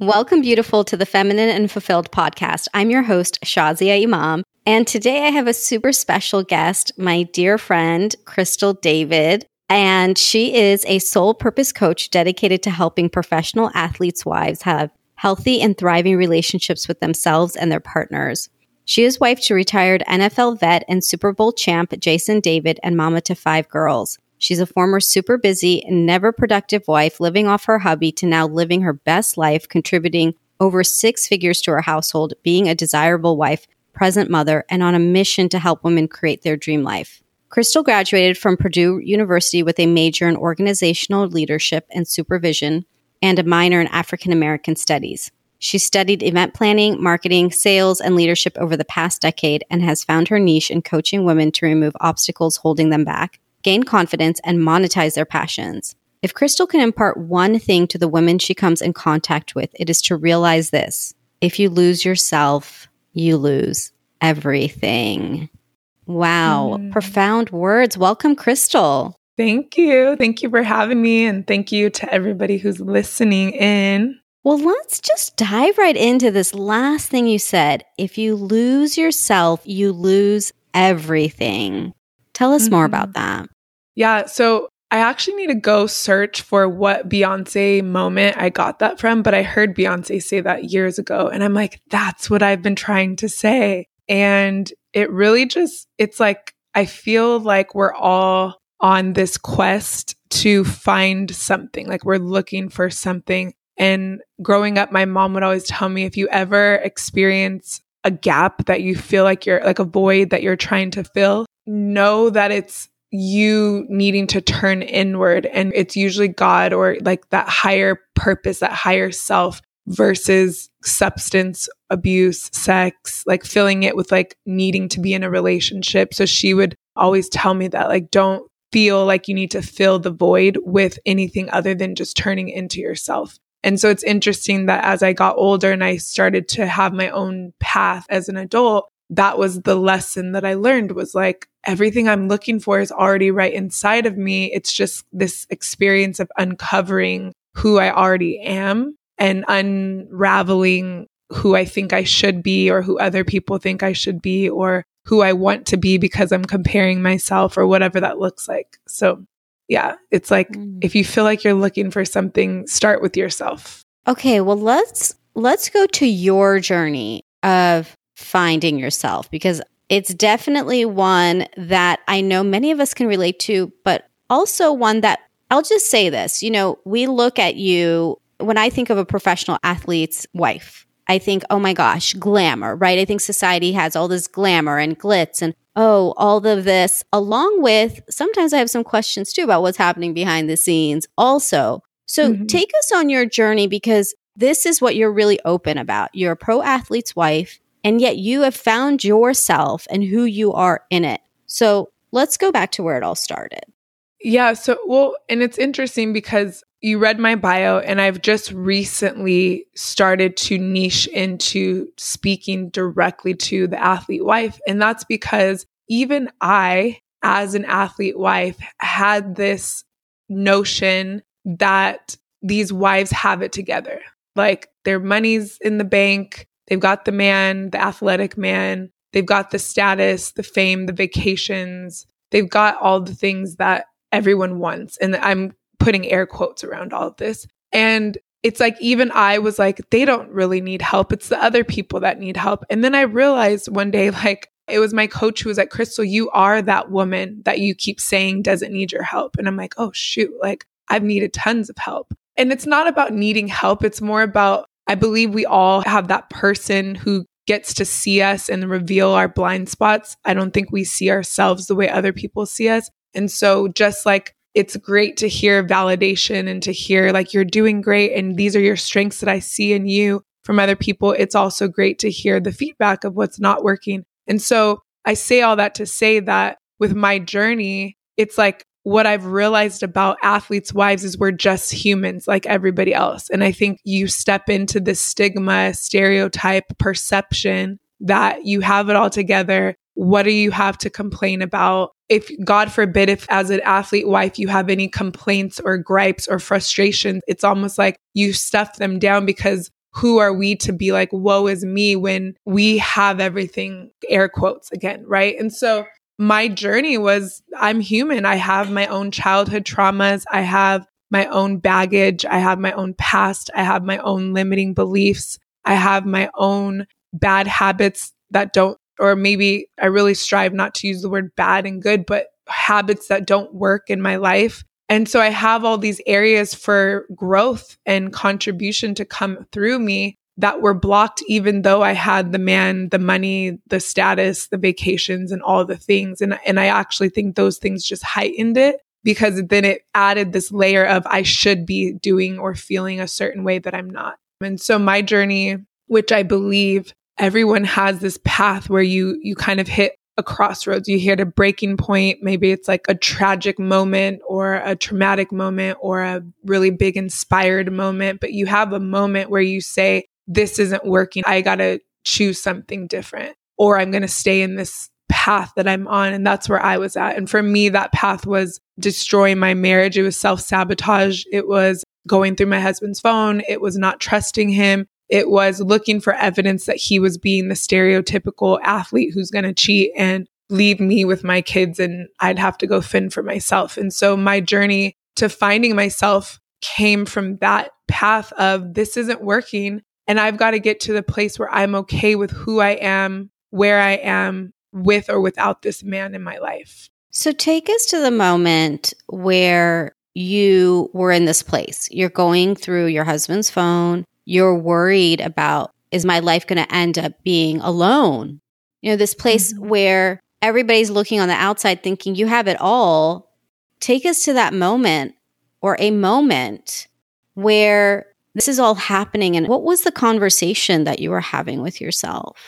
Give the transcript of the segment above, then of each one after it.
Welcome, beautiful, to the Feminine and Fulfilled podcast. I'm your host, Shazia Imam. And today I have a super special guest, my dear friend, Crystal David. And she is a soul purpose coach dedicated to helping professional athletes' wives have healthy and thriving relationships with themselves and their partners. She is wife to retired NFL vet and Super Bowl champ Jason David and mama to five girls. She's a former super busy and never productive wife living off her hubby to now living her best life, contributing over six figures to her household, being a desirable wife, present mother, and on a mission to help women create their dream life. Crystal graduated from Purdue University with a major in organizational leadership and supervision and a minor in African American studies. She studied event planning, marketing, sales, and leadership over the past decade and has found her niche in coaching women to remove obstacles holding them back gain confidence, and monetize their passions. If Crystal can impart one thing to the women she comes in contact with, it is to realize this. If you lose yourself, you lose everything. Wow. Mm. Profound words. Welcome, Crystal. Thank you. Thank you for having me. And thank you to everybody who's listening in. Well, let's just dive right into this last thing you said. If you lose yourself, you lose everything. Tell us mm-hmm. more about that. Yeah. So I actually need to go search for what Beyonce moment I got that from, but I heard Beyonce say that years ago. And I'm like, that's what I've been trying to say. And it really just, it's like, I feel like we're all on this quest to find something, like we're looking for something. And growing up, my mom would always tell me if you ever experience a gap that you feel like you're like a void that you're trying to fill, know that it's you needing to turn inward and it's usually God or like that higher purpose, that higher self versus substance abuse, sex, like filling it with like needing to be in a relationship. So she would always tell me that like don't feel like you need to fill the void with anything other than just turning into yourself. And so it's interesting that as I got older and I started to have my own path as an adult, that was the lesson that I learned was like everything I'm looking for is already right inside of me. It's just this experience of uncovering who I already am and unraveling who I think I should be or who other people think I should be or who I want to be because I'm comparing myself or whatever that looks like. So, yeah, it's like mm. if you feel like you're looking for something, start with yourself. Okay, well let's let's go to your journey of finding yourself because it's definitely one that I know many of us can relate to, but also one that I'll just say this you know, we look at you when I think of a professional athlete's wife. I think, oh my gosh, glamour, right? I think society has all this glamour and glitz and oh, all of this, along with sometimes I have some questions too about what's happening behind the scenes also. So mm-hmm. take us on your journey because this is what you're really open about. You're a pro athlete's wife and yet you have found yourself and who you are in it. So let's go back to where it all started. Yeah. So, well, and it's interesting because you read my bio, and I've just recently started to niche into speaking directly to the athlete wife. And that's because even I, as an athlete wife, had this notion that these wives have it together. Like their money's in the bank, They've got the man, the athletic man. They've got the status, the fame, the vacations. They've got all the things that everyone wants. And I'm putting air quotes around all of this. And it's like, even I was like, they don't really need help. It's the other people that need help. And then I realized one day, like, it was my coach who was like, Crystal, you are that woman that you keep saying doesn't need your help. And I'm like, oh, shoot, like, I've needed tons of help. And it's not about needing help. It's more about I believe we all have that person who gets to see us and reveal our blind spots. I don't think we see ourselves the way other people see us. And so, just like it's great to hear validation and to hear like you're doing great and these are your strengths that I see in you from other people, it's also great to hear the feedback of what's not working. And so, I say all that to say that with my journey, it's like what I've realized about athletes' wives is we're just humans like everybody else. And I think you step into this stigma, stereotype, perception that you have it all together. What do you have to complain about? If God forbid, if as an athlete wife you have any complaints or gripes or frustrations, it's almost like you stuff them down because who are we to be like, woe is me when we have everything, air quotes again, right? And so my journey was I'm human. I have my own childhood traumas. I have my own baggage. I have my own past. I have my own limiting beliefs. I have my own bad habits that don't, or maybe I really strive not to use the word bad and good, but habits that don't work in my life. And so I have all these areas for growth and contribution to come through me that were blocked, even though I had the man, the money, the status, the vacations, and all the things. And, and I actually think those things just heightened it because then it added this layer of I should be doing or feeling a certain way that I'm not. And so my journey, which I believe everyone has this path where you you kind of hit a crossroads. You hit a breaking point. Maybe it's like a tragic moment or a traumatic moment or a really big inspired moment, but you have a moment where you say, This isn't working. I got to choose something different, or I'm going to stay in this path that I'm on. And that's where I was at. And for me, that path was destroying my marriage. It was self sabotage. It was going through my husband's phone. It was not trusting him. It was looking for evidence that he was being the stereotypical athlete who's going to cheat and leave me with my kids and I'd have to go fend for myself. And so my journey to finding myself came from that path of this isn't working. And I've got to get to the place where I'm okay with who I am, where I am, with or without this man in my life. So take us to the moment where you were in this place. You're going through your husband's phone. You're worried about is my life going to end up being alone? You know, this place mm-hmm. where everybody's looking on the outside thinking you have it all. Take us to that moment or a moment where this is all happening. And what was the conversation that you were having with yourself?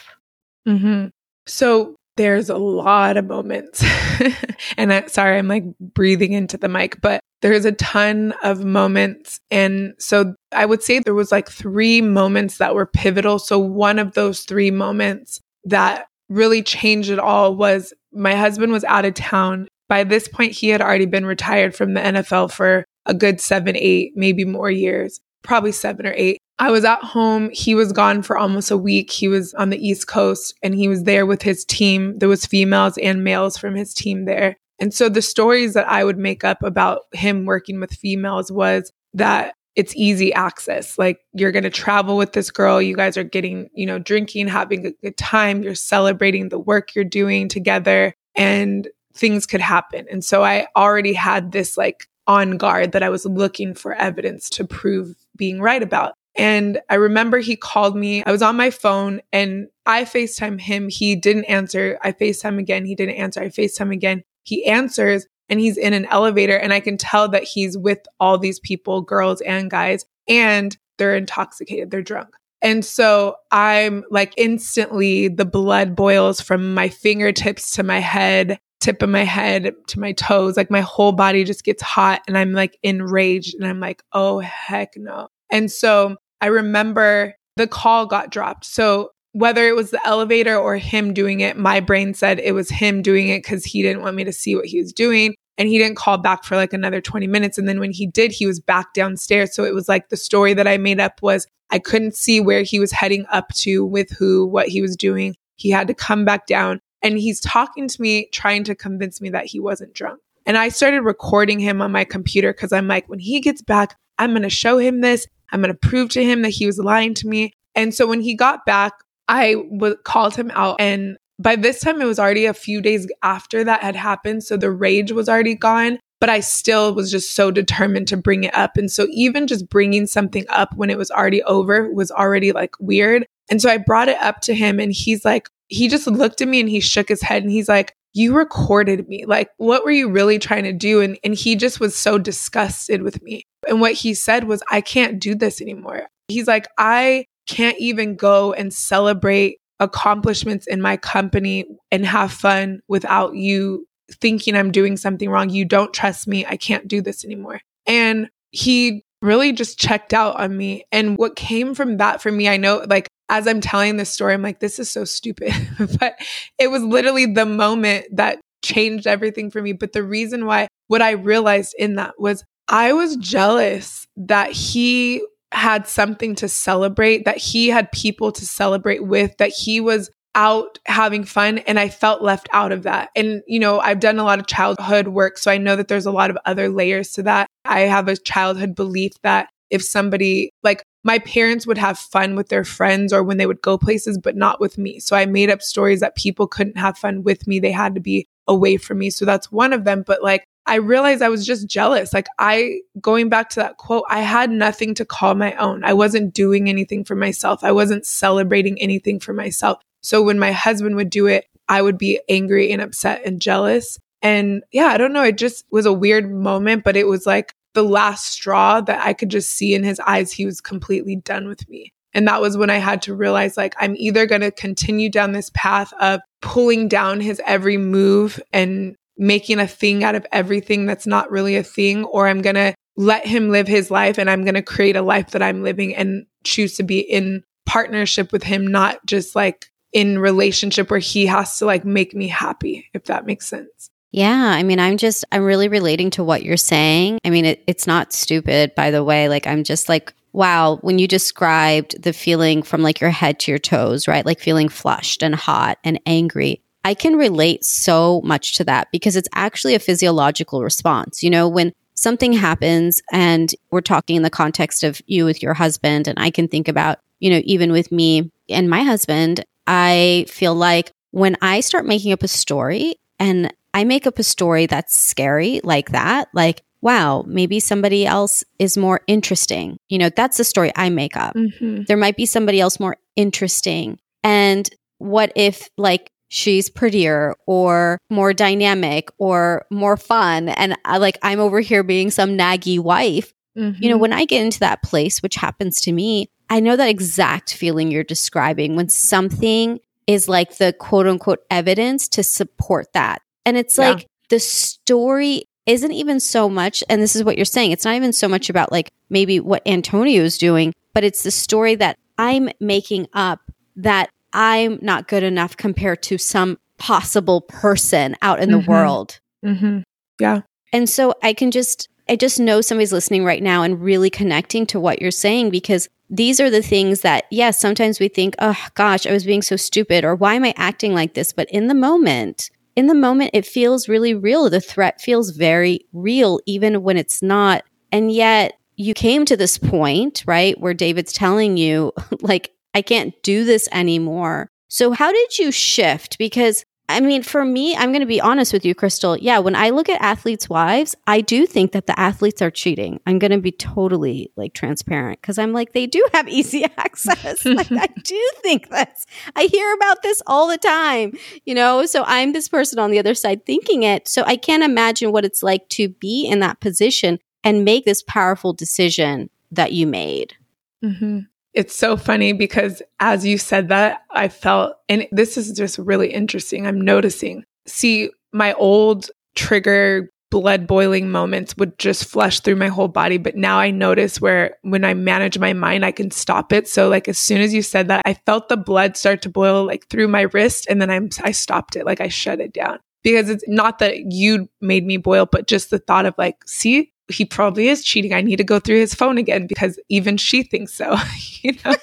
Mm-hmm. So there's a lot of moments. and I, sorry, I'm like breathing into the mic, but there's a ton of moments. And so I would say there was like three moments that were pivotal. So one of those three moments that really changed it all was my husband was out of town. By this point, he had already been retired from the NFL for a good seven, eight, maybe more years, probably seven or eight. I was at home. He was gone for almost a week. He was on the East Coast and he was there with his team. There was females and males from his team there. And so the stories that I would make up about him working with females was that it's easy access. Like you're going to travel with this girl. You guys are getting, you know, drinking, having a good time. You're celebrating the work you're doing together and things could happen. And so I already had this like on guard that I was looking for evidence to prove being right about. And I remember he called me. I was on my phone and I FaceTime him. He didn't answer. I FaceTime again. He didn't answer. I FaceTime again. He answers and he's in an elevator. And I can tell that he's with all these people, girls and guys, and they're intoxicated. They're drunk. And so I'm like instantly the blood boils from my fingertips to my head, tip of my head to my toes. Like my whole body just gets hot and I'm like enraged and I'm like, oh, heck no. And so I remember the call got dropped. So whether it was the elevator or him doing it, my brain said it was him doing it because he didn't want me to see what he was doing. And he didn't call back for like another 20 minutes. And then when he did, he was back downstairs. So it was like the story that I made up was I couldn't see where he was heading up to with who, what he was doing. He had to come back down. And he's talking to me, trying to convince me that he wasn't drunk. And I started recording him on my computer because I'm like, when he gets back, I'm going to show him this. I'm going to prove to him that he was lying to me. And so when he got back, I w- called him out. And by this time, it was already a few days after that had happened. So the rage was already gone. But I still was just so determined to bring it up. And so even just bringing something up when it was already over was already like weird. And so I brought it up to him and he's like, he just looked at me and he shook his head and he's like, you recorded me. Like, what were you really trying to do? And, and he just was so disgusted with me. And what he said was, I can't do this anymore. He's like, I can't even go and celebrate accomplishments in my company and have fun without you thinking I'm doing something wrong. You don't trust me. I can't do this anymore. And he really just checked out on me. And what came from that for me, I know, like, as I'm telling this story, I'm like, this is so stupid. but it was literally the moment that changed everything for me. But the reason why, what I realized in that was I was jealous that he had something to celebrate, that he had people to celebrate with, that he was out having fun and I felt left out of that. And, you know, I've done a lot of childhood work, so I know that there's a lot of other layers to that. I have a childhood belief that if somebody, like my parents would have fun with their friends or when they would go places, but not with me. So I made up stories that people couldn't have fun with me. They had to be away from me. So that's one of them. But like, I realized I was just jealous. Like, I, going back to that quote, I had nothing to call my own. I wasn't doing anything for myself. I wasn't celebrating anything for myself. So when my husband would do it, I would be angry and upset and jealous. And yeah, I don't know. It just was a weird moment, but it was like the last straw that I could just see in his eyes. He was completely done with me. And that was when I had to realize like, I'm either going to continue down this path of pulling down his every move and making a thing out of everything that's not really a thing, or I'm going to let him live his life and I'm going to create a life that I'm living and choose to be in partnership with him, not just like in relationship where he has to like make me happy, if that makes sense. Yeah. I mean, I'm just, I'm really relating to what you're saying. I mean, it, it's not stupid, by the way. Like, I'm just like, wow, when you described the feeling from like your head to your toes, right? Like feeling flushed and hot and angry. I can relate so much to that because it's actually a physiological response. You know, when something happens and we're talking in the context of you with your husband, and I can think about, you know, even with me and my husband, I feel like when I start making up a story and I make up a story that's scary like that, like, wow, maybe somebody else is more interesting. You know, that's the story I make up. Mm-hmm. There might be somebody else more interesting. And what if, like, she's prettier or more dynamic or more fun? And I, uh, like, I'm over here being some naggy wife. Mm-hmm. You know, mm-hmm. when I get into that place, which happens to me, I know that exact feeling you're describing when something is like the quote unquote evidence to support that. And it's yeah. like the story isn't even so much, and this is what you're saying, it's not even so much about like maybe what Antonio is doing, but it's the story that I'm making up that I'm not good enough compared to some possible person out in mm-hmm. the world. Mm-hmm. Yeah. And so I can just, I just know somebody's listening right now and really connecting to what you're saying because these are the things that, yes, sometimes we think, oh gosh, I was being so stupid, or why am I acting like this? But in the moment, in the moment, it feels really real. The threat feels very real, even when it's not. And yet, you came to this point, right, where David's telling you, like, I can't do this anymore. So, how did you shift? Because I mean, for me, I'm going to be honest with you, Crystal. Yeah, when I look at athletes' wives, I do think that the athletes are cheating. I'm going to be totally like transparent because I'm like, they do have easy access. like, I do think this. I hear about this all the time, you know? So I'm this person on the other side thinking it. So I can't imagine what it's like to be in that position and make this powerful decision that you made. Mm-hmm. It's so funny because as you said that, I felt, and this is just really interesting. I'm noticing. See, my old trigger blood boiling moments would just flush through my whole body. But now I notice where when I manage my mind, I can stop it. So like as soon as you said that, I felt the blood start to boil like through my wrist and then I'm, I stopped it. Like I shut it down because it's not that you made me boil, but just the thought of like, see, he probably is cheating. I need to go through his phone again because even she thinks so, you know?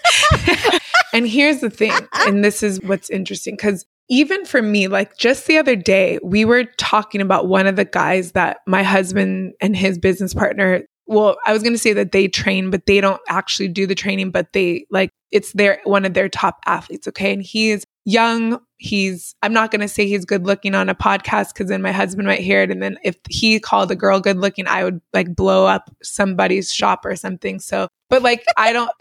and here's the thing, and this is what's interesting because even for me, like just the other day, we were talking about one of the guys that my husband and his business partner well, I was going to say that they train, but they don't actually do the training, but they like it's their one of their top athletes. Okay. And he is young. He's, I'm not going to say he's good looking on a podcast because then my husband might hear it. And then if he called a girl good looking, I would like blow up somebody's shop or something. So, but like, I don't,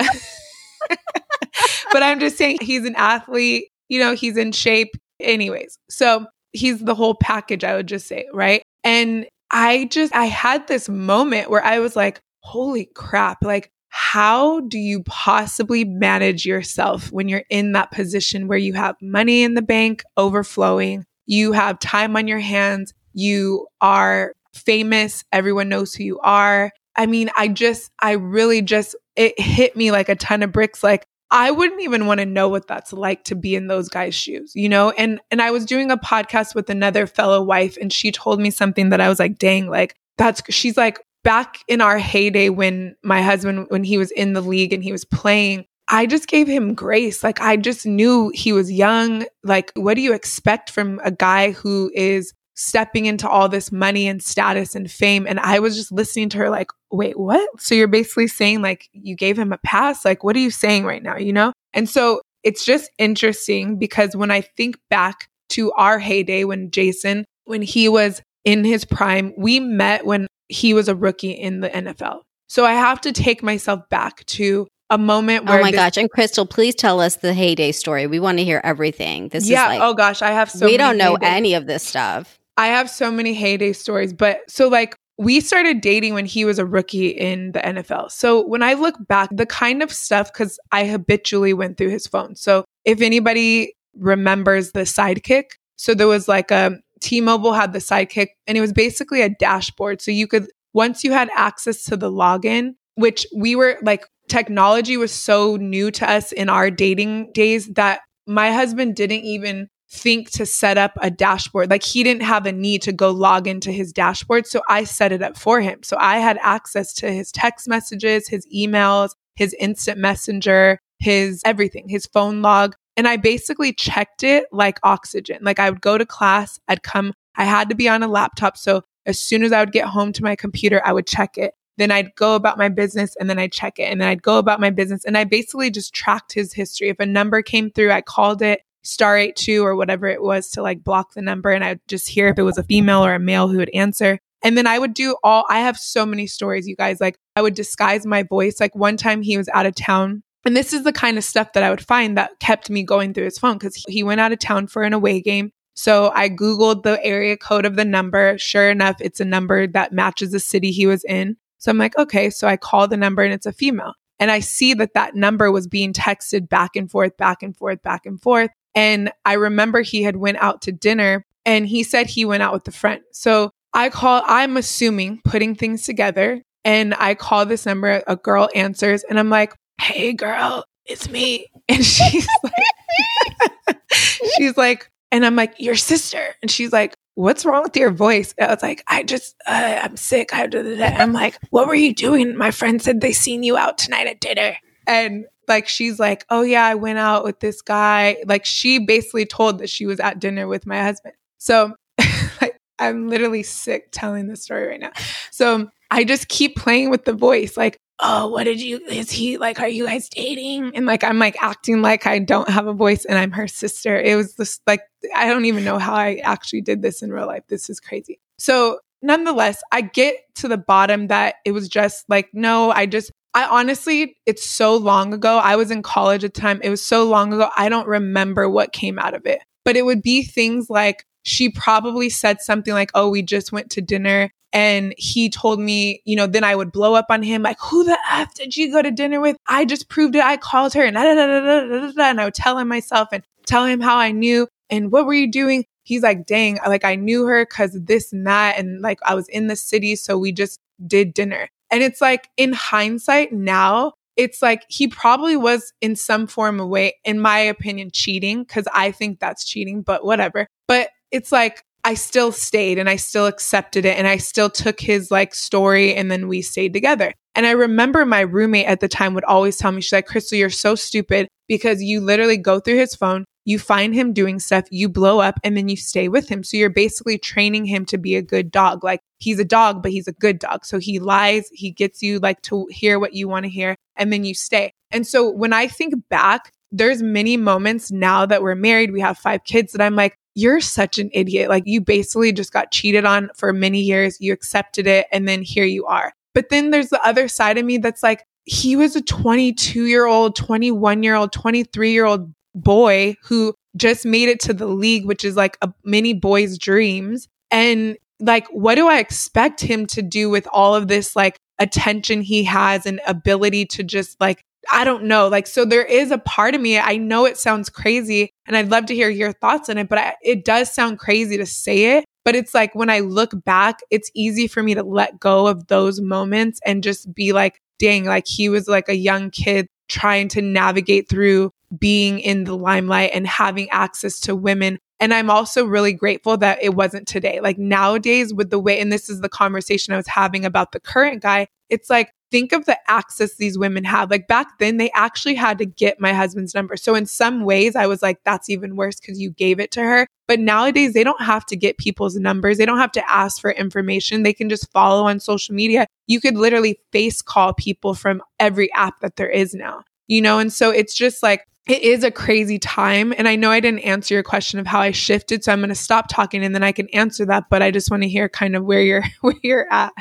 but I'm just saying he's an athlete, you know, he's in shape. Anyways. So he's the whole package, I would just say. Right. And I just, I had this moment where I was like, holy crap. Like, how do you possibly manage yourself when you're in that position where you have money in the bank overflowing, you have time on your hands, you are famous, everyone knows who you are. I mean, I just, I really just, it hit me like a ton of bricks. Like, I wouldn't even want to know what that's like to be in those guys' shoes, you know? And and I was doing a podcast with another fellow wife and she told me something that I was like, "Dang, like that's she's like back in our heyday when my husband, when he was in the league and he was playing, I just gave him grace. Like I just knew he was young. Like, what do you expect from a guy who is stepping into all this money and status and fame? And I was just listening to her like, wait, what? So you're basically saying like you gave him a pass? Like, what are you saying right now? You know? And so it's just interesting because when I think back to our heyday when Jason, when he was in his prime, we met when he was a rookie in the NFL. So I have to take myself back to a moment oh where Oh my this- gosh. And Crystal, please tell us the heyday story. We want to hear everything. This yeah, is like oh gosh, I have so We don't know any of this stuff. I have so many heyday stories, but so like we started dating when he was a rookie in the NFL. So when I look back, the kind of stuff, because I habitually went through his phone. So if anybody remembers the sidekick, so there was like a T Mobile had the sidekick and it was basically a dashboard. So you could, once you had access to the login, which we were like, technology was so new to us in our dating days that my husband didn't even think to set up a dashboard. Like he didn't have a need to go log into his dashboard. So I set it up for him. So I had access to his text messages, his emails, his instant messenger, his everything, his phone log. And I basically checked it like oxygen. Like I would go to class, I'd come, I had to be on a laptop. So as soon as I would get home to my computer, I would check it. Then I'd go about my business and then I'd check it. And then I'd go about my business. And I basically just tracked his history. If a number came through, I called it star eight two or whatever it was to like block the number. And I'd just hear if it was a female or a male who would answer. And then I would do all, I have so many stories, you guys. Like I would disguise my voice. Like one time he was out of town. And this is the kind of stuff that I would find that kept me going through his phone because he went out of town for an away game. So I Googled the area code of the number. Sure enough, it's a number that matches the city he was in. So I'm like, okay. So I call the number and it's a female. And I see that that number was being texted back and forth, back and forth, back and forth. And I remember he had went out to dinner and he said he went out with a friend. So I call, I'm assuming putting things together and I call this number, a girl answers and I'm like, Hey girl, it's me. And she's like, she's like, and I'm like, your sister. And she's like, what's wrong with your voice? And I was like, I just, uh, I'm sick. I, I'm like, what were you doing? My friend said they seen you out tonight at dinner. And like she's like, "Oh yeah, I went out with this guy." Like she basically told that she was at dinner with my husband. So like I'm literally sick telling this story right now. So I just keep playing with the voice like, "Oh, what did you is he like are you guys dating?" And like I'm like acting like I don't have a voice and I'm her sister. It was just like I don't even know how I actually did this in real life. This is crazy. So nonetheless, I get to the bottom that it was just like, no, I just I honestly, it's so long ago. I was in college at the time. It was so long ago. I don't remember what came out of it. But it would be things like she probably said something like, Oh, we just went to dinner. And he told me, you know, then I would blow up on him, like, who the F did you go to dinner with? I just proved it. I called her and, da, da, da, and I would tell him myself and tell him how I knew and what were you doing? He's like, dang, like I knew her because this and that. And like I was in the city. So we just did dinner. And it's like in hindsight now, it's like he probably was in some form of way, in my opinion, cheating because I think that's cheating, but whatever. It's like I still stayed and I still accepted it and I still took his like story and then we stayed together. And I remember my roommate at the time would always tell me, she's like, Crystal, you're so stupid because you literally go through his phone, you find him doing stuff, you blow up, and then you stay with him. So you're basically training him to be a good dog. Like he's a dog, but he's a good dog. So he lies, he gets you like to hear what you want to hear, and then you stay. And so when I think back, there's many moments now that we're married, we have five kids that I'm like, you're such an idiot. Like you basically just got cheated on for many years. You accepted it. And then here you are. But then there's the other side of me that's like, he was a 22 year old, 21 year old, 23 year old boy who just made it to the league, which is like a many boys' dreams. And like, what do I expect him to do with all of this like attention he has and ability to just like, I don't know. Like, so there is a part of me, I know it sounds crazy and I'd love to hear your thoughts on it, but I, it does sound crazy to say it. But it's like when I look back, it's easy for me to let go of those moments and just be like, dang, like he was like a young kid trying to navigate through being in the limelight and having access to women And I'm also really grateful that it wasn't today. Like nowadays, with the way, and this is the conversation I was having about the current guy, it's like, think of the access these women have. Like back then, they actually had to get my husband's number. So in some ways, I was like, that's even worse because you gave it to her. But nowadays, they don't have to get people's numbers. They don't have to ask for information. They can just follow on social media. You could literally face call people from every app that there is now, you know? And so it's just like, it is a crazy time. And I know I didn't answer your question of how I shifted. So I'm going to stop talking and then I can answer that. But I just want to hear kind of where you're, where you're at.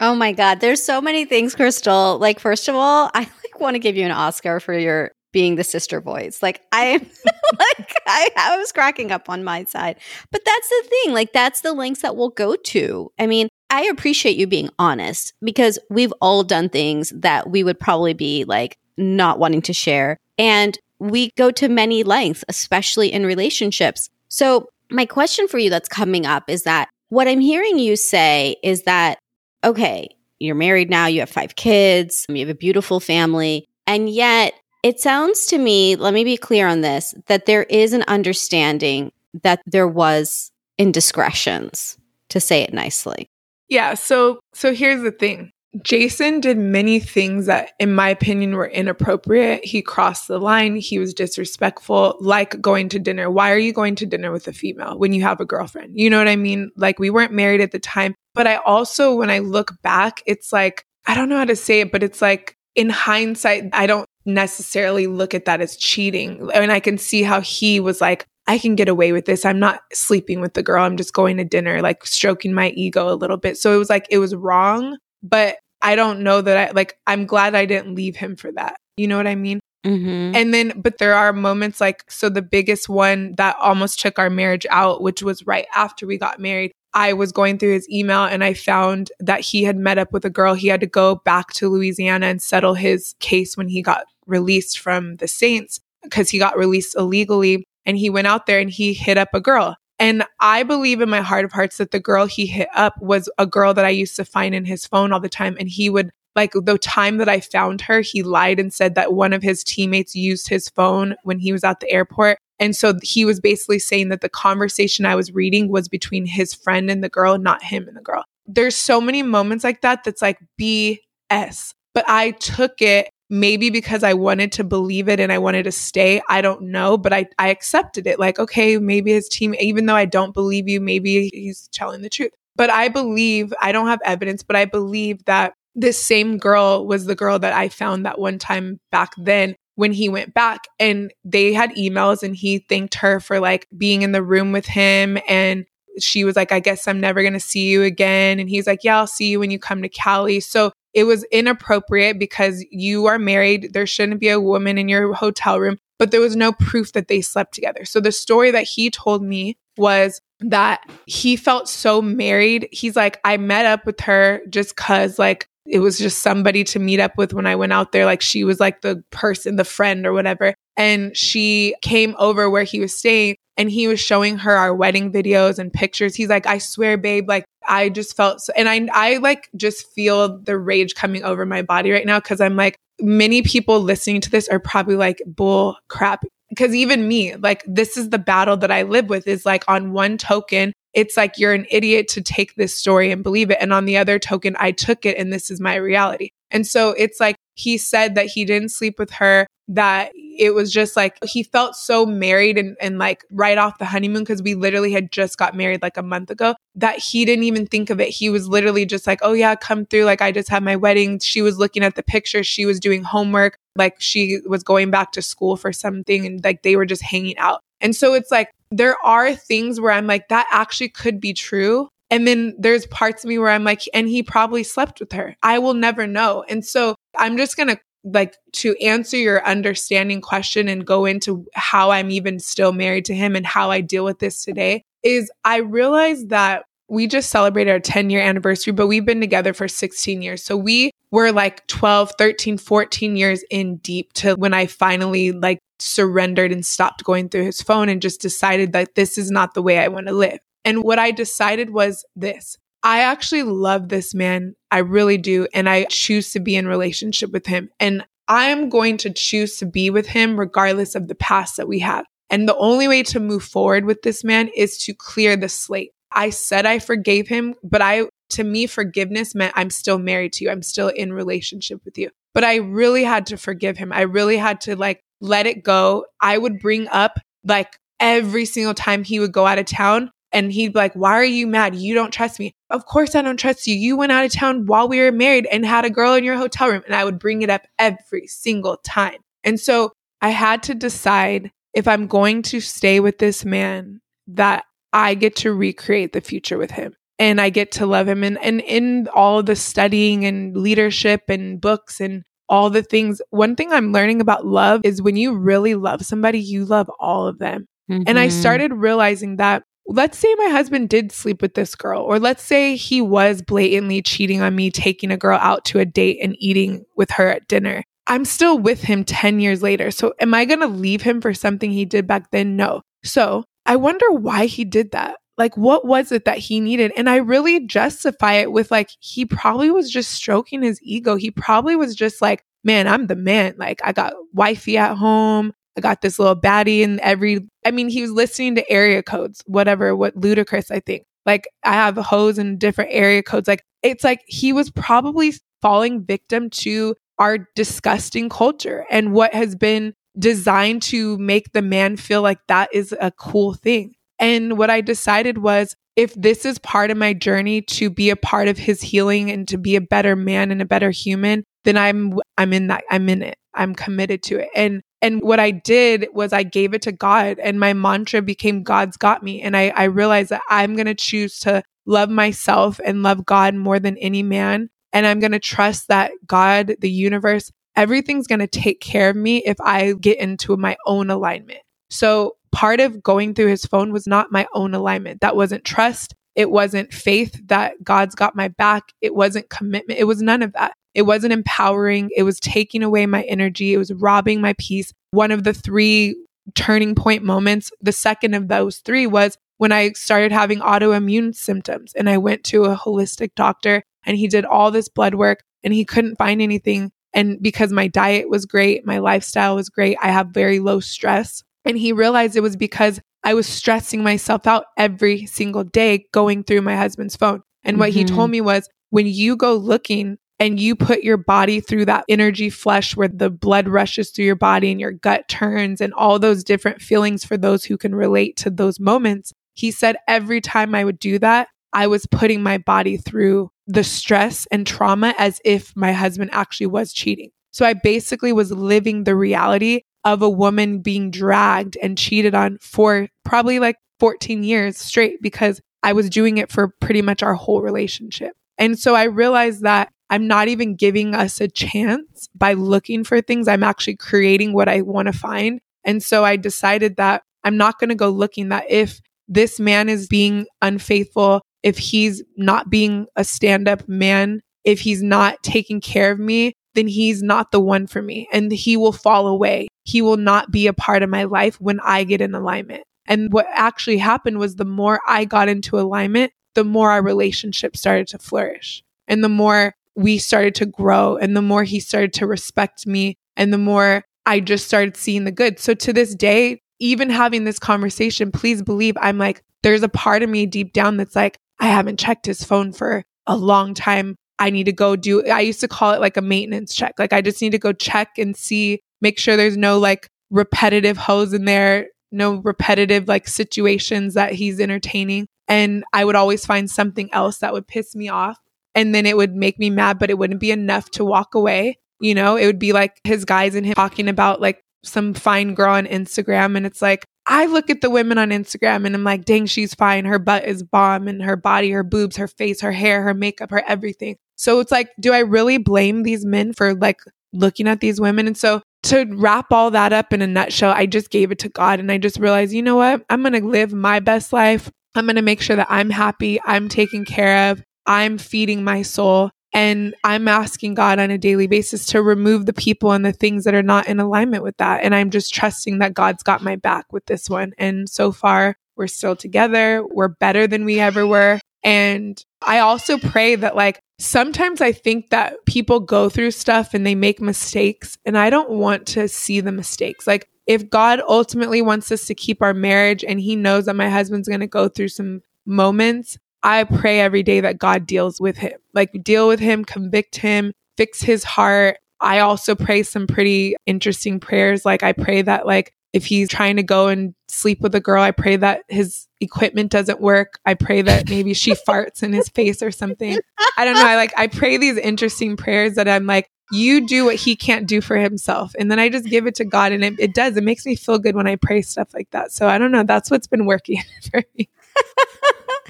oh my God. There's so many things, Crystal. Like, first of all, I like want to give you an Oscar for your being the sister voice. Like I am like I, I was cracking up on my side. But that's the thing. Like that's the links that we'll go to. I mean, I appreciate you being honest because we've all done things that we would probably be like not wanting to share. And we go to many lengths, especially in relationships. So, my question for you that's coming up is that what I'm hearing you say is that, okay, you're married now, you have five kids, you have a beautiful family, and yet it sounds to me, let me be clear on this, that there is an understanding that there was indiscretions, to say it nicely. Yeah, so so here's the thing. Jason did many things that, in my opinion, were inappropriate. He crossed the line. He was disrespectful, like going to dinner. Why are you going to dinner with a female when you have a girlfriend? You know what I mean? Like, we weren't married at the time. But I also, when I look back, it's like, I don't know how to say it, but it's like in hindsight, I don't necessarily look at that as cheating. I mean, I can see how he was like, I can get away with this. I'm not sleeping with the girl. I'm just going to dinner, like stroking my ego a little bit. So it was like, it was wrong, but I don't know that I like, I'm glad I didn't leave him for that. You know what I mean? Mm-hmm. And then, but there are moments like, so the biggest one that almost took our marriage out, which was right after we got married. I was going through his email and I found that he had met up with a girl. He had to go back to Louisiana and settle his case when he got released from the Saints because he got released illegally. And he went out there and he hit up a girl. And I believe in my heart of hearts that the girl he hit up was a girl that I used to find in his phone all the time. And he would, like, the time that I found her, he lied and said that one of his teammates used his phone when he was at the airport. And so he was basically saying that the conversation I was reading was between his friend and the girl, not him and the girl. There's so many moments like that that's like BS. But I took it maybe because I wanted to believe it and I wanted to stay. I don't know, but I, I accepted it. Like, okay, maybe his team, even though I don't believe you, maybe he's telling the truth. But I believe, I don't have evidence, but I believe that this same girl was the girl that I found that one time back then when he went back and they had emails and he thanked her for like being in the room with him and she was like, I guess I'm never going to see you again. And he's like, Yeah, I'll see you when you come to Cali. So it was inappropriate because you are married. There shouldn't be a woman in your hotel room, but there was no proof that they slept together. So the story that he told me was that he felt so married. He's like, I met up with her just cause like it was just somebody to meet up with when I went out there. Like she was like the person, the friend or whatever. And she came over where he was staying and he was showing her our wedding videos and pictures. He's like, I swear, babe, like I just felt so, and I, I like just feel the rage coming over my body right now. Cause I'm like, many people listening to this are probably like, bull crap. Cause even me, like, this is the battle that I live with is like on one token, it's like you're an idiot to take this story and believe it. And on the other token, I took it and this is my reality. And so it's like he said that he didn't sleep with her, that it was just like he felt so married and, and like right off the honeymoon because we literally had just got married like a month ago that he didn't even think of it. He was literally just like, oh yeah, come through. Like I just had my wedding. She was looking at the pictures. She was doing homework. Like she was going back to school for something and like they were just hanging out. And so it's like, there are things where I'm like, that actually could be true. And then there's parts of me where I'm like, and he probably slept with her. I will never know. And so I'm just going to like to answer your understanding question and go into how I'm even still married to him and how I deal with this today is I realized that we just celebrated our 10 year anniversary, but we've been together for 16 years. So we were like 12, 13, 14 years in deep to when I finally like surrendered and stopped going through his phone and just decided that this is not the way I want to live. And what I decided was this. I actually love this man. I really do. And I choose to be in relationship with him. And I am going to choose to be with him regardless of the past that we have. And the only way to move forward with this man is to clear the slate. I said I forgave him, but I, to me, forgiveness meant I'm still married to you. I'm still in relationship with you. But I really had to forgive him. I really had to like let it go. I would bring up like every single time he would go out of town and he'd be like, Why are you mad? You don't trust me. Of course, I don't trust you. You went out of town while we were married and had a girl in your hotel room. And I would bring it up every single time. And so I had to decide if I'm going to stay with this man, that I get to recreate the future with him and I get to love him. And, and in all the studying and leadership and books and all the things, one thing I'm learning about love is when you really love somebody, you love all of them. Mm-hmm. And I mm-hmm. started realizing that let's say my husband did sleep with this girl, or let's say he was blatantly cheating on me, taking a girl out to a date and eating with her at dinner. I'm still with him 10 years later. So am I going to leave him for something he did back then? No. So I wonder why he did that. Like, what was it that he needed? And I really justify it with like, he probably was just stroking his ego. He probably was just like, man, I'm the man. Like, I got wifey at home. I got this little baddie in every, I mean, he was listening to area codes, whatever, what Ludacris, I think. Like, I have hoes in different area codes. Like, it's like he was probably falling victim to our disgusting culture and what has been designed to make the man feel like that is a cool thing. And what I decided was if this is part of my journey to be a part of his healing and to be a better man and a better human, then I'm I'm in that I'm in it. I'm committed to it. And and what I did was I gave it to God and my mantra became God's got me. And I, I realized that I'm going to choose to love myself and love God more than any man. And I'm going to trust that God, the universe, everything's going to take care of me if I get into my own alignment. So part of going through his phone was not my own alignment. That wasn't trust. It wasn't faith that God's got my back. It wasn't commitment. It was none of that. It wasn't empowering. It was taking away my energy. It was robbing my peace. One of the three turning point moments, the second of those three was when I started having autoimmune symptoms and I went to a holistic doctor and he did all this blood work and he couldn't find anything. And because my diet was great, my lifestyle was great, I have very low stress. And he realized it was because I was stressing myself out every single day going through my husband's phone. And mm-hmm. what he told mm-hmm. me was when you go looking and you put your body through that energy flush where the blood rushes through your body and your gut turns and all those different feelings for those who can relate to those moments. He said every time I would do that, I was putting my body through the stress and trauma as if my husband actually was cheating. So I basically was living the reality of a woman being dragged and cheated on for probably like 14 years straight because I was doing it for pretty much our whole relationship. And so I realized that I'm not even giving us a chance by looking for things. I'm actually creating what I want to find. And so I decided that I'm not going to go looking that if this man is being unfaithful, if he's not being a stand up man, if he's not taking care of me, then he's not the one for me and he will fall away. He will not be a part of my life when I get in alignment. And what actually happened was the more I got into alignment, the more our relationship started to flourish and the more we started to grow and the more he started to respect me and the more I just started seeing the good. So to this day, even having this conversation, please believe I'm like, there's a part of me deep down that's like, I haven't checked his phone for a long time. I need to go do, I used to call it like a maintenance check. Like I just need to go check and see, make sure there's no like repetitive hoes in there, no repetitive like situations that he's entertaining. And I would always find something else that would piss me off. And then it would make me mad, but it wouldn't be enough to walk away. You know, it would be like his guys and him talking about like some fine girl on Instagram. And it's like, I look at the women on Instagram and I'm like, dang, she's fine. Her butt is bomb and her body, her boobs, her face, her hair, her makeup, her everything. So it's like, do I really blame these men for like looking at these women? And so to wrap all that up in a nutshell, I just gave it to God and I just realized, you know what? I'm going to live my best life. I'm going to make sure that I'm happy, I'm taken care of, I'm feeding my soul. And I'm asking God on a daily basis to remove the people and the things that are not in alignment with that. And I'm just trusting that God's got my back with this one. And so far, we're still together. We're better than we ever were. And I also pray that, like, sometimes I think that people go through stuff and they make mistakes, and I don't want to see the mistakes. Like, if God ultimately wants us to keep our marriage and He knows that my husband's going to go through some moments, I pray every day that God deals with him, like deal with him, convict him, fix his heart. I also pray some pretty interesting prayers. Like, I pray that, like, if he's trying to go and sleep with a girl, I pray that his equipment doesn't work. I pray that maybe she farts in his face or something. I don't know. I like, I pray these interesting prayers that I'm like, you do what he can't do for himself. And then I just give it to God and it, it does. It makes me feel good when I pray stuff like that. So I don't know. That's what's been working for me.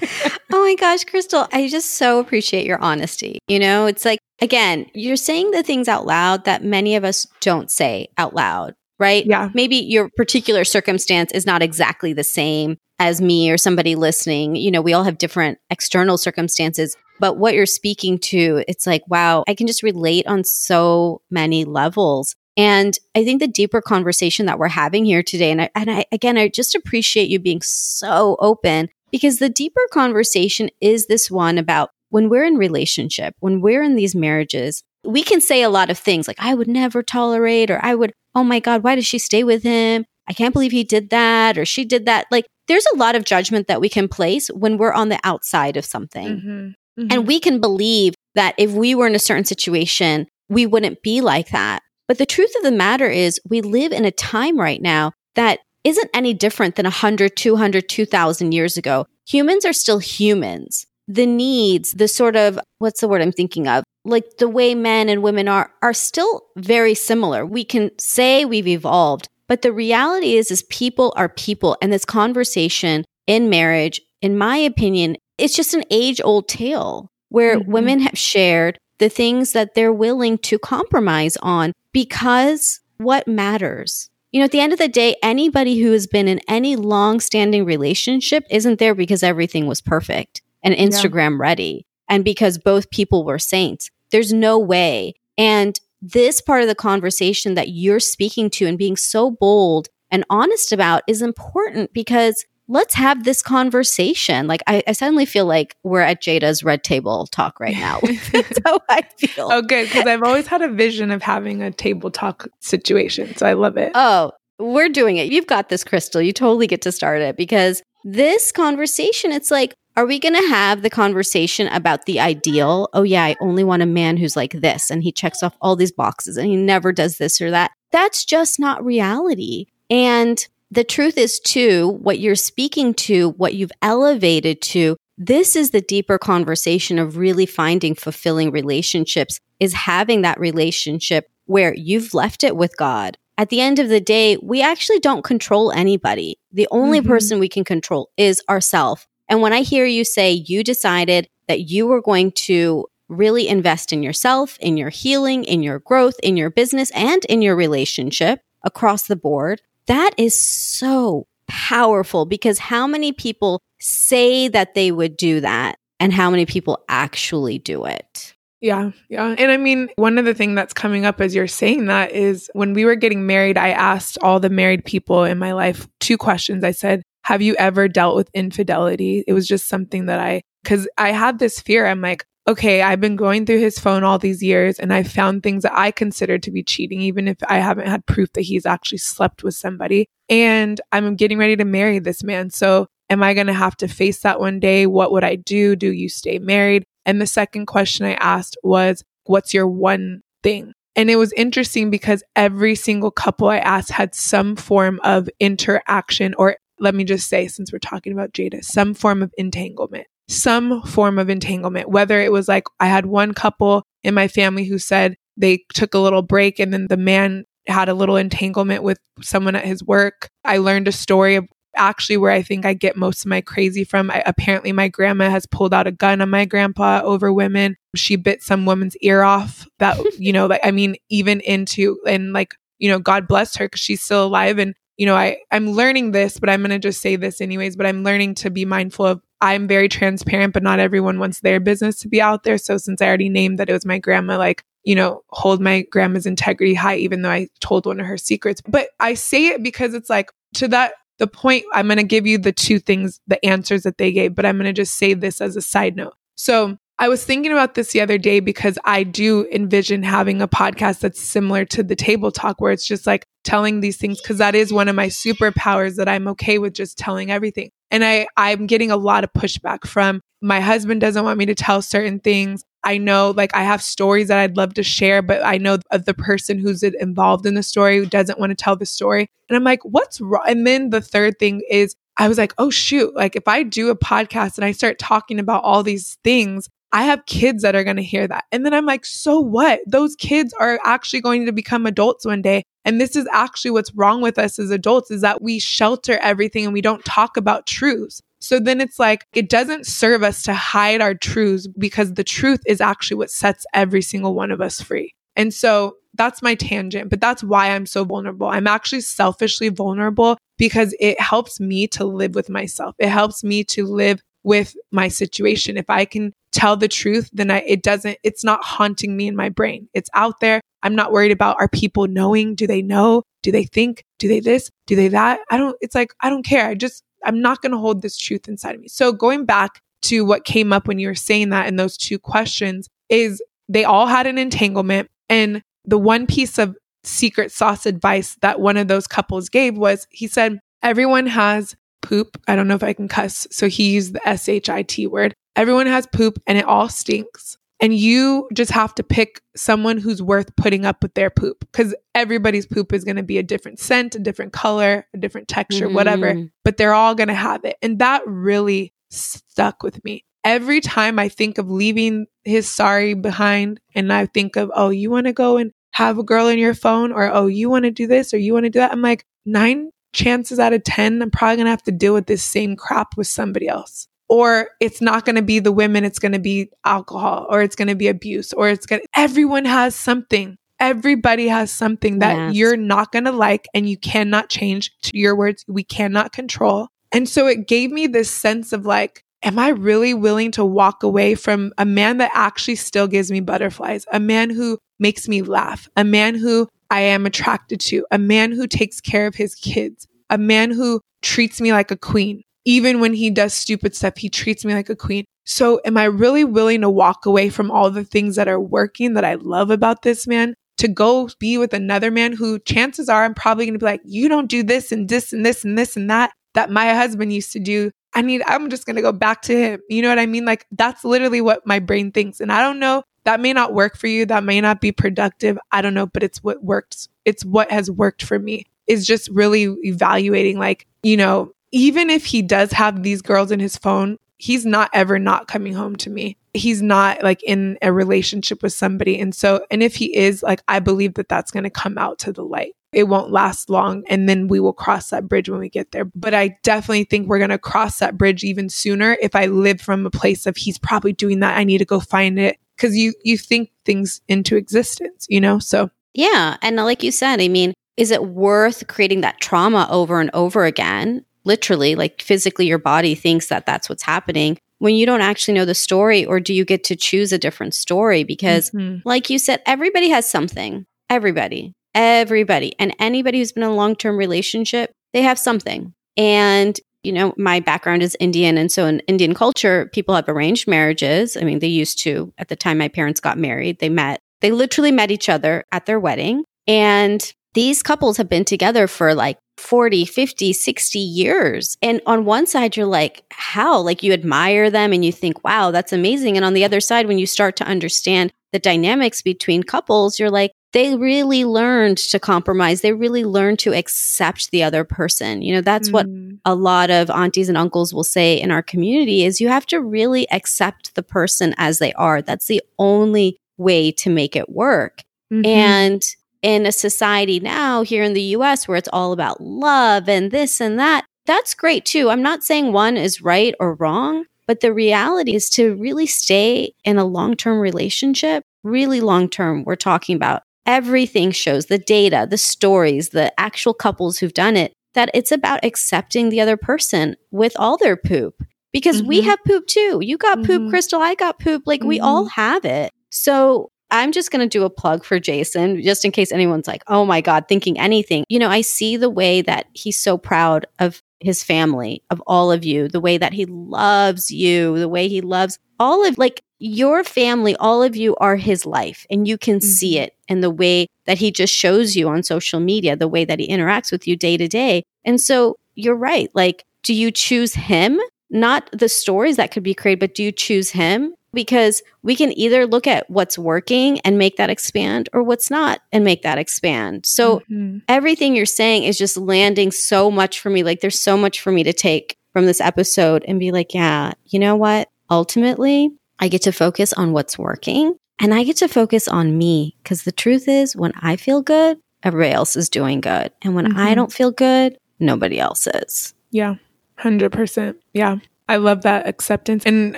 oh my gosh, Kristel, I just so appreciate your honesty. You know, it's like, again, you're saying the things out loud that many of us don't say out loud right? Yeah. Maybe your particular circumstance is not exactly the same as me or somebody listening. You know, we all have different external circumstances, but what you're speaking to, it's like, wow, I can just relate on so many levels. And I think the deeper conversation that we're having here today, and I, and I, again, I just appreciate you being so open because the deeper conversation is this one about when we're in relationship, when we're in these marriages, we can say a lot of things like, I would never tolerate, or I would, oh my God, why does she stay with him? I can't believe he did that, or she did that. Like, there's a lot of judgment that we can place when we're on the outside of something. Mm-hmm. Mm-hmm. And we can believe that if we were in a certain situation, we wouldn't be like that. But the truth of the matter is, we live in a time right now that isn't any different than 100, 200, 2000 years ago. Humans are still humans. The needs, the sort of, what's the word I'm thinking of? like the way men and women are are still very similar. We can say we've evolved, but the reality is is people are people and this conversation in marriage, in my opinion, it's just an age-old tale where mm-hmm. women have shared the things that they're willing to compromise on because what matters. You know, at the end of the day, anybody who has been in any long standing relationship isn't there because everything was perfect and Instagram yeah. ready and because both people were saints. There's no way. And this part of the conversation that you're speaking to and being so bold and honest about is important because let's have this conversation. Like I, I, suddenly feel like we're at Jada's red table talk right now. That's how I feel. Oh, good. Because I've always had a vision of having a table talk situation. So I love it. Oh, we're doing it. You've got this, Kristel. You totally get to start it because this conversation, it's like, are we going to have the conversation about the ideal? Oh, yeah, I only want a man who's like this and he checks off all these boxes and he never does this or that. That's just not reality. And the truth is, too, what you're speaking to, what you've elevated to, this is the deeper conversation of really finding fulfilling relationships, is having that relationship where you've left it with God. At the end of the day, we actually don't control anybody. The only mm-hmm. person we can control is ourselves. And when I hear you say you decided that you were going to really invest in yourself, in your healing, in your growth, in your business, and in your relationship across the board, that is so powerful because how many people say that they would do that and how many people actually do it? Yeah, yeah. And I mean, one of the things that's coming up as you're saying that is when we were getting married, I asked all the married people in my life two questions. I said, have you ever dealt with infidelity? It was just something that I, because I had this fear. I'm like, okay, I've been going through his phone all these years and I found things that I consider to be cheating, even if I haven't had proof that he's actually slept with somebody. And I'm getting ready to marry this man. So am I going to have to face that one day? What would I do? Do you stay married? And the second question I asked was, what's your one thing? And it was interesting because every single couple I asked had some form of interaction or let me just say, since we're talking about Jada, some form of entanglement, some form of entanglement, whether it was like I had one couple in my family who said they took a little break and then the man had a little entanglement with someone at his work. I learned a story of actually where I think I get most of my crazy from. I, apparently, my grandma has pulled out a gun on my grandpa over women. She bit some woman's ear off. That, you know, like, I mean, even into, and like, you know, God bless her because she's still alive. And you know, I, I'm learning this, but I'm going to just say this anyways, but I'm learning to be mindful of I'm very transparent, but not everyone wants their business to be out there. So since I already named that it was my grandma, like, you know, hold my grandma's integrity high, even though I told one of her secrets. But I say it because it's like to that, the point, I'm going to give you the two things, the answers that they gave, but I'm going to just say this as a side note. So I was thinking about this the other day because I do envision having a podcast that's similar to the table talk where it's just like telling these things because that is one of my superpowers that I'm okay with just telling everything. And I I'm getting a lot of pushback from my husband doesn't want me to tell certain things. I know like I have stories that I'd love to share, but I know of the person who's involved in the story who doesn't want to tell the story. And I'm like, what's wrong? And then the third thing is I was like, oh shoot, like if I do a podcast and I start talking about all these things, I have kids that are going to hear that. And then I'm like, so what? Those kids are actually going to become adults one day. And this is actually what's wrong with us as adults is that we shelter everything and we don't talk about truths. So then it's like, it doesn't serve us to hide our truths because the truth is actually what sets every single one of us free. And so that's my tangent, but that's why I'm so vulnerable. I'm actually selfishly vulnerable because it helps me to live with myself. It helps me to live with my situation. If I can tell the truth, then I, it doesn't, it's not haunting me in my brain. It's out there. I'm not worried about are people knowing? Do they know? Do they think? Do they this? Do they that? I don't, it's like, I don't care. I just, I'm not going to hold this truth inside of me. So going back to what came up when you were saying that in those two questions is they all had an entanglement. And the one piece of secret sauce advice that one of those couples gave was he said, everyone has poop. I don't know if I can cuss. So he used the S H I T word. Everyone has poop and it all stinks. And you just have to pick someone who's worth putting up with their poop because everybody's poop is going to be a different scent, a different color, a different texture, mm-hmm. whatever, but they're all going to have it. And that really stuck with me. Every time I think of leaving his sorry behind and I think of, oh, you want to go and have a girl in your phone or, oh, you want to do this or you want to do that, I'm like, nine chances out of 10, I'm probably going to have to deal with this same crap with somebody else. Or it's not going to be the women, it's going to be alcohol or it's going to be abuse or it's going to, everyone has something. Everybody has something that yes. you're not going to like and you cannot change. To your words, we cannot control. And so it gave me this sense of like, am I really willing to walk away from a man that actually still gives me butterflies, a man who makes me laugh, a man who I am attracted to, a man who takes care of his kids, a man who treats me like a queen. Even when he does stupid stuff, he treats me like a queen. So, am I really willing to walk away from all the things that are working that I love about this man to go be with another man who chances are I'm probably going to be like, you don't do this and this and this and this and that that my husband used to do. I need, I'm just going to go back to him. You know what I mean? Like, that's literally what my brain thinks. And I don't know that may not work for you. That may not be productive. I don't know, but it's what works. It's what has worked for me is just really evaluating, like, you know, even if he does have these girls in his phone, he's not ever not coming home to me. He's not like in a relationship with somebody. And so, and if he is, like, I believe that that's going to come out to the light. It won't last long. And then we will cross that bridge when we get there. But I definitely think we're going to cross that bridge even sooner if I live from a place of he's probably doing that. I need to go find it because you you think things into existence, you know? So yeah, and like you said, I mean, is it worth creating that trauma over and over again? Literally, like physically, your body thinks that that's what's happening when you don't actually know the story, or do you get to choose a different story? Because, mm-hmm. like you said, everybody has something. Everybody, everybody, and anybody who's been in a long term relationship, they have something. And you know, my background is Indian. And so in Indian culture, people have arranged marriages. I mean, they used to at the time my parents got married. They met, they literally met each other at their wedding. And these couples have been together for like 40, 50, 60 years. And on one side, you're like, how? Like you admire them and you think, wow, that's amazing. And on the other side, when you start to understand the dynamics between couples, you're like, they really learned to compromise. They really learned to accept the other person. You know, that's mm. what a lot of aunties and uncles will say in our community is you have to really accept the person as they are. That's the only way to make it work. Mm-hmm. And in a society now here in the US where it's all about love and this and that, that's great too. I'm not saying one is right or wrong, but the reality is to really stay in a long term relationship, really long term, we're talking about everything shows the data, the stories, the actual couples who've done it that it's about accepting the other person with all their poop because mm-hmm. we have poop too. You got mm-hmm. poop, Kristel. I got poop. Like mm-hmm. we all mm-hmm. have it. So I'm just going to do a plug for Jason just in case anyone's like, oh my God, thinking anything. You know, I see the way that he's so proud of his family, of all of you, the way that he loves you, the way he loves all of like your family, all of you are his life, and you can mm-hmm. see it in the way that he just shows you on social media, the way that he interacts with you day to day. And so you're right. Like, do you choose him? Not the stories that could be created, but do you choose him? Because we can either look at what's working and make that expand or what's not and make that expand. So mm-hmm. everything you're saying is just landing so much for me. Like, there's so much for me to take from this episode and be like, yeah, you know what? Ultimately, I get to focus on what's working and I get to focus on me because the truth is, when I feel good, everybody else is doing good. And when mm-hmm. I don't feel good, nobody else is. Yeah, 100%. Yeah. I love that acceptance. And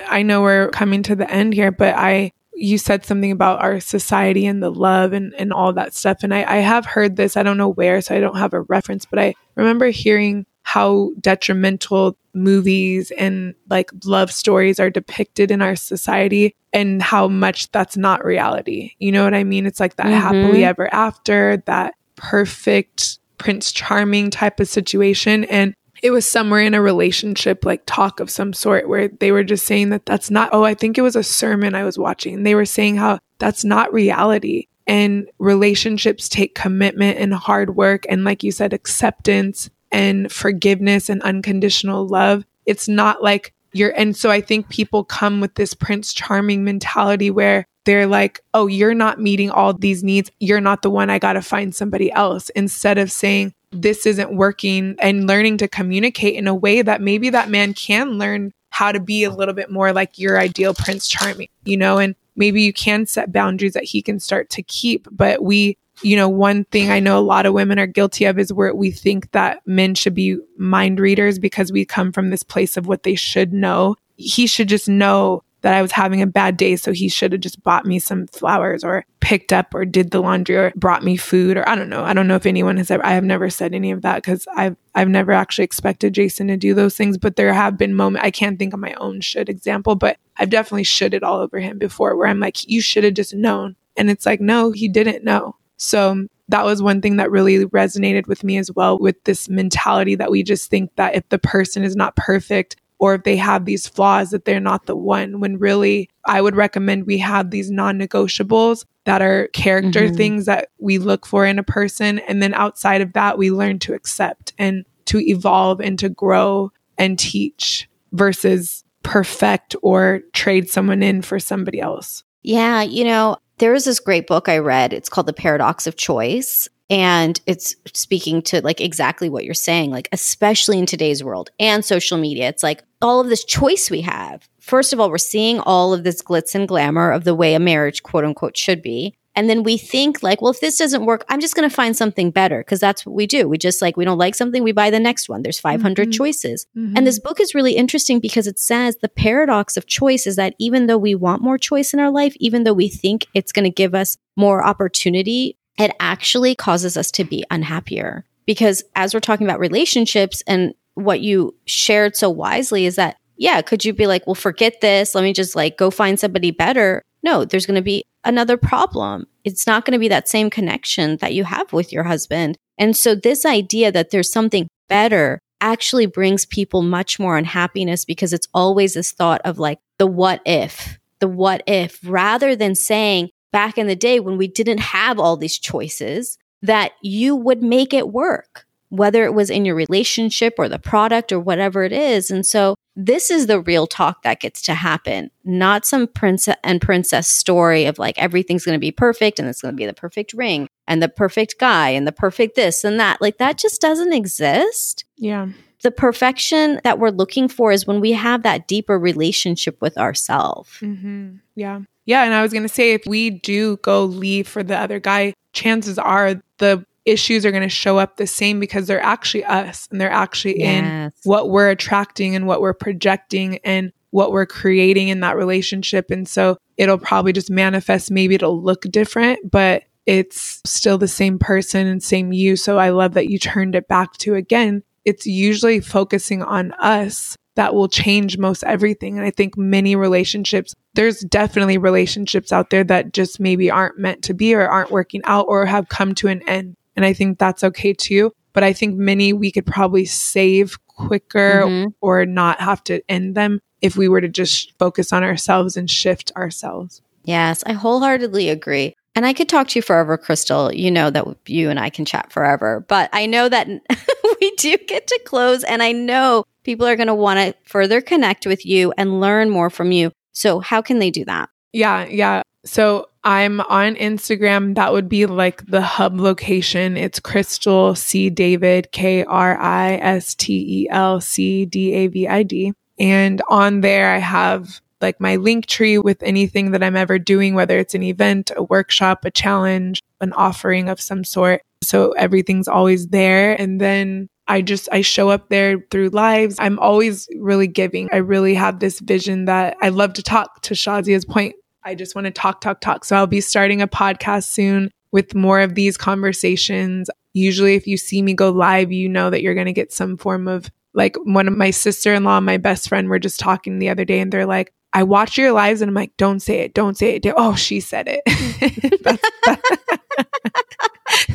I know we're coming to the end here, but I, you said something about our society and the love and, and all that stuff. And I, I have heard this, I don't know where, so I don't have a reference, but I remember hearing how detrimental movies and like love stories are depicted in our society and how much that's not reality. You know what I mean? It's like that mm-hmm. happily ever after, that perfect Prince Charming type of situation. And it was somewhere in a relationship, like talk of some sort, where they were just saying that that's not, oh, I think it was a sermon I was watching. They were saying how that's not reality. And relationships take commitment and hard work. And like you said, acceptance and forgiveness and unconditional love. It's not like you're, and so I think people come with this Prince Charming mentality where they're like, oh, you're not meeting all these needs. You're not the one. I got to find somebody else. Instead of saying, this isn't working and learning to communicate in a way that maybe that man can learn how to be a little bit more like your ideal Prince Charming, you know, and maybe you can set boundaries that he can start to keep. But we you know, one thing I know a lot of women are guilty of is where we think that men should be mind readers because we come from this place of what they should know. He should just know that I was having a bad day. So he should have just bought me some flowers or picked up or did the laundry or brought me food or I don't know. I don't know if anyone has ever, I have never said any of that because I've, I've never actually expected Jason to do those things. But there have been moments, I can't think of my own should example, but I've definitely should it all over him before where I'm like, you should have just known. And it's like, no, he didn't know. So that was one thing that really resonated with me as well with this mentality that we just think that if the person is not perfect or if they have these flaws that they're not the one when really I would recommend we have these non-negotiables that are character mm-hmm. things that we look for in a person and then outside of that we learn to accept and to evolve and to grow and teach versus perfect or trade someone in for somebody else. Yeah, you know, there is this great book I read. It's called The Paradox of Choice. And it's speaking to like exactly what you're saying, like, especially in today's world and social media. It's like all of this choice we have. First of all, we're seeing all of this glitz and glamour of the way a marriage, quote unquote, should be. And then we think like, well, if this doesn't work, I'm just going to find something better because that's what we do. We just like, we don't like something, we buy the next one. There's 500 mm-hmm. choices. Mm-hmm. And this book is really interesting because it says the paradox of choice is that even though we want more choice in our life, even though we think it's going to give us more opportunity, it actually causes us to be unhappier. Because as we're talking about relationships and what you shared so wisely is that yeah, could you be like, well, forget this. Let me just like go find somebody better. No, there's going to be another problem. It's not going to be that same connection that you have with your husband. And so this idea that there's something better actually brings people much more unhappiness because it's always this thought of like the what if, the what if, rather than saying back in the day when we didn't have all these choices that you would make it work whether it was in your relationship or the product or whatever it is. And so this is the real talk that gets to happen, not some prince and princess story of like everything's going to be perfect and it's going to be the perfect ring and the perfect guy and the perfect this and that. Like that just doesn't exist. Yeah. The perfection that we're looking for is when we have that deeper relationship with ourselves. Mm-hmm. Yeah. Yeah. And I was going to say, if we do go leave for the other guy, chances are the issues are going to show up the same because they're actually us and they're actually yes. in what we're attracting and what we're projecting and what we're creating in that relationship. And so it'll probably just manifest. Maybe it'll look different, but it's still the same person and same you. So I love that you turned it back to again, it's usually focusing on us that will change most everything. And I think many relationships, there's definitely relationships out there that just maybe aren't meant to be or aren't working out or have come to an end. And I think that's okay too. But I think many we could probably save quicker mm-hmm. or not have to end them if we were to just focus on ourselves and shift ourselves. Yes, I wholeheartedly agree. And I could talk to you forever, Kristel. You know that you and I can chat forever. But I know that we do get to close. And I know people are going to want to further connect with you and learn more from you. So, how can they do that? Yeah, yeah. So, I'm on Instagram. That would be like the hub location. It's Kristel C. David, K R I S T E L C D A V I D. And on there, I have like my Linktree with anything that I'm ever doing, whether it's an event, a workshop, a challenge, an offering of some sort. So everything's always there. And then I just, I show up there through lives. I'm always really giving. I really have this vision that I love to talk to Shazia's point. I just want to talk, talk, talk. So I'll be starting a podcast soon with more of these conversations. Usually, if you see me go live, you know that you're going to get some form of like one of my sister in law my best friend were just talking the other day and they're like, I watch your lives and I'm like, don't say it, don't say it. Oh, she said it.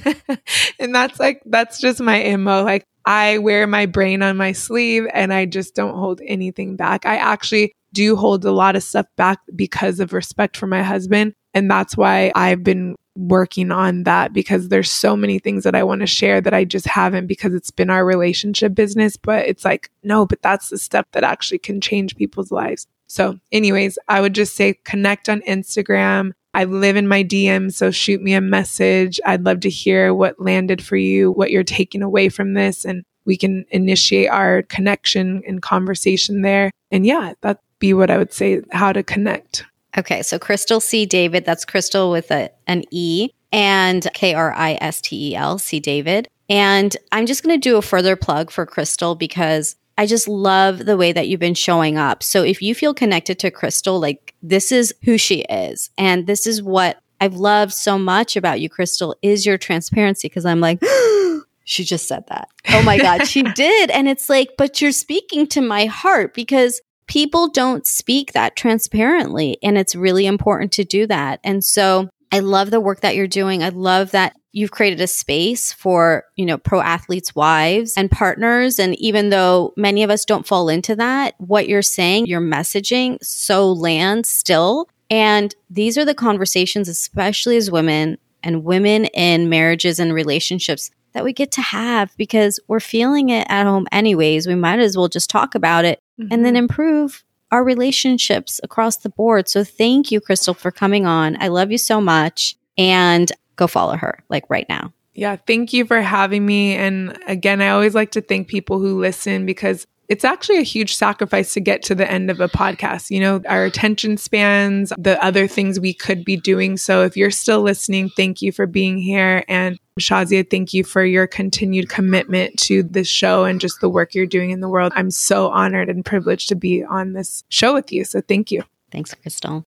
and that's like, that's just my MO. Like, I wear my brain on my sleeve and I just don't hold anything back. I actually do hold a lot of stuff back because of respect for my husband. And that's why I've been working on that because there's so many things that I want to share that I just haven't because it's been our relationship business. But it's like, no, but that's the stuff that actually can change people's lives. So, anyways, I would just say connect on Instagram. I live in my DM, so shoot me a message. I'd love to hear what landed for you, what you're taking away from this, and we can initiate our connection and conversation there. And yeah, that'd be what I would say how to connect. Okay, so Kristel C. David, that's Kristel with a, an E and K R I S T E L, C. David. And I'm just going to do a further plug for Kristel because I just love the way that you've been showing up. So if you feel connected to Kristel, like this is who she is. And this is what I've loved so much about you, Kristel, is your transparency. Cause I'm like, she just said that. Oh my God, she did. And it's like, but you're speaking to my heart because people don't speak that transparently. And it's really important to do that. And so I love the work that you're doing. I love that you've created a space for, you know, pro athletes' wives and partners. And even though many of us don't fall into that, what you're saying, your messaging so lands still. And these are the conversations, especially as women and women in marriages and relationships that we get to have because we're feeling it at home anyways. We might as well just talk about it mm-hmm. and then mm-hmm. improve our relationships across the board. So thank you, Kristel, for coming on. I love you so much. And go follow her like right now. Yeah, thank you for having me. And again, I always like to thank people who listen because it's actually a huge sacrifice to get to the end of a podcast. You know, our attention spans, the other things we could be doing. So if you're still listening, thank you for being here. And Shazia, thank you for your continued commitment to this show and just the work you're doing in the world. I'm so honored and privileged to be on this show with you. So thank you. Thanks, Kristel.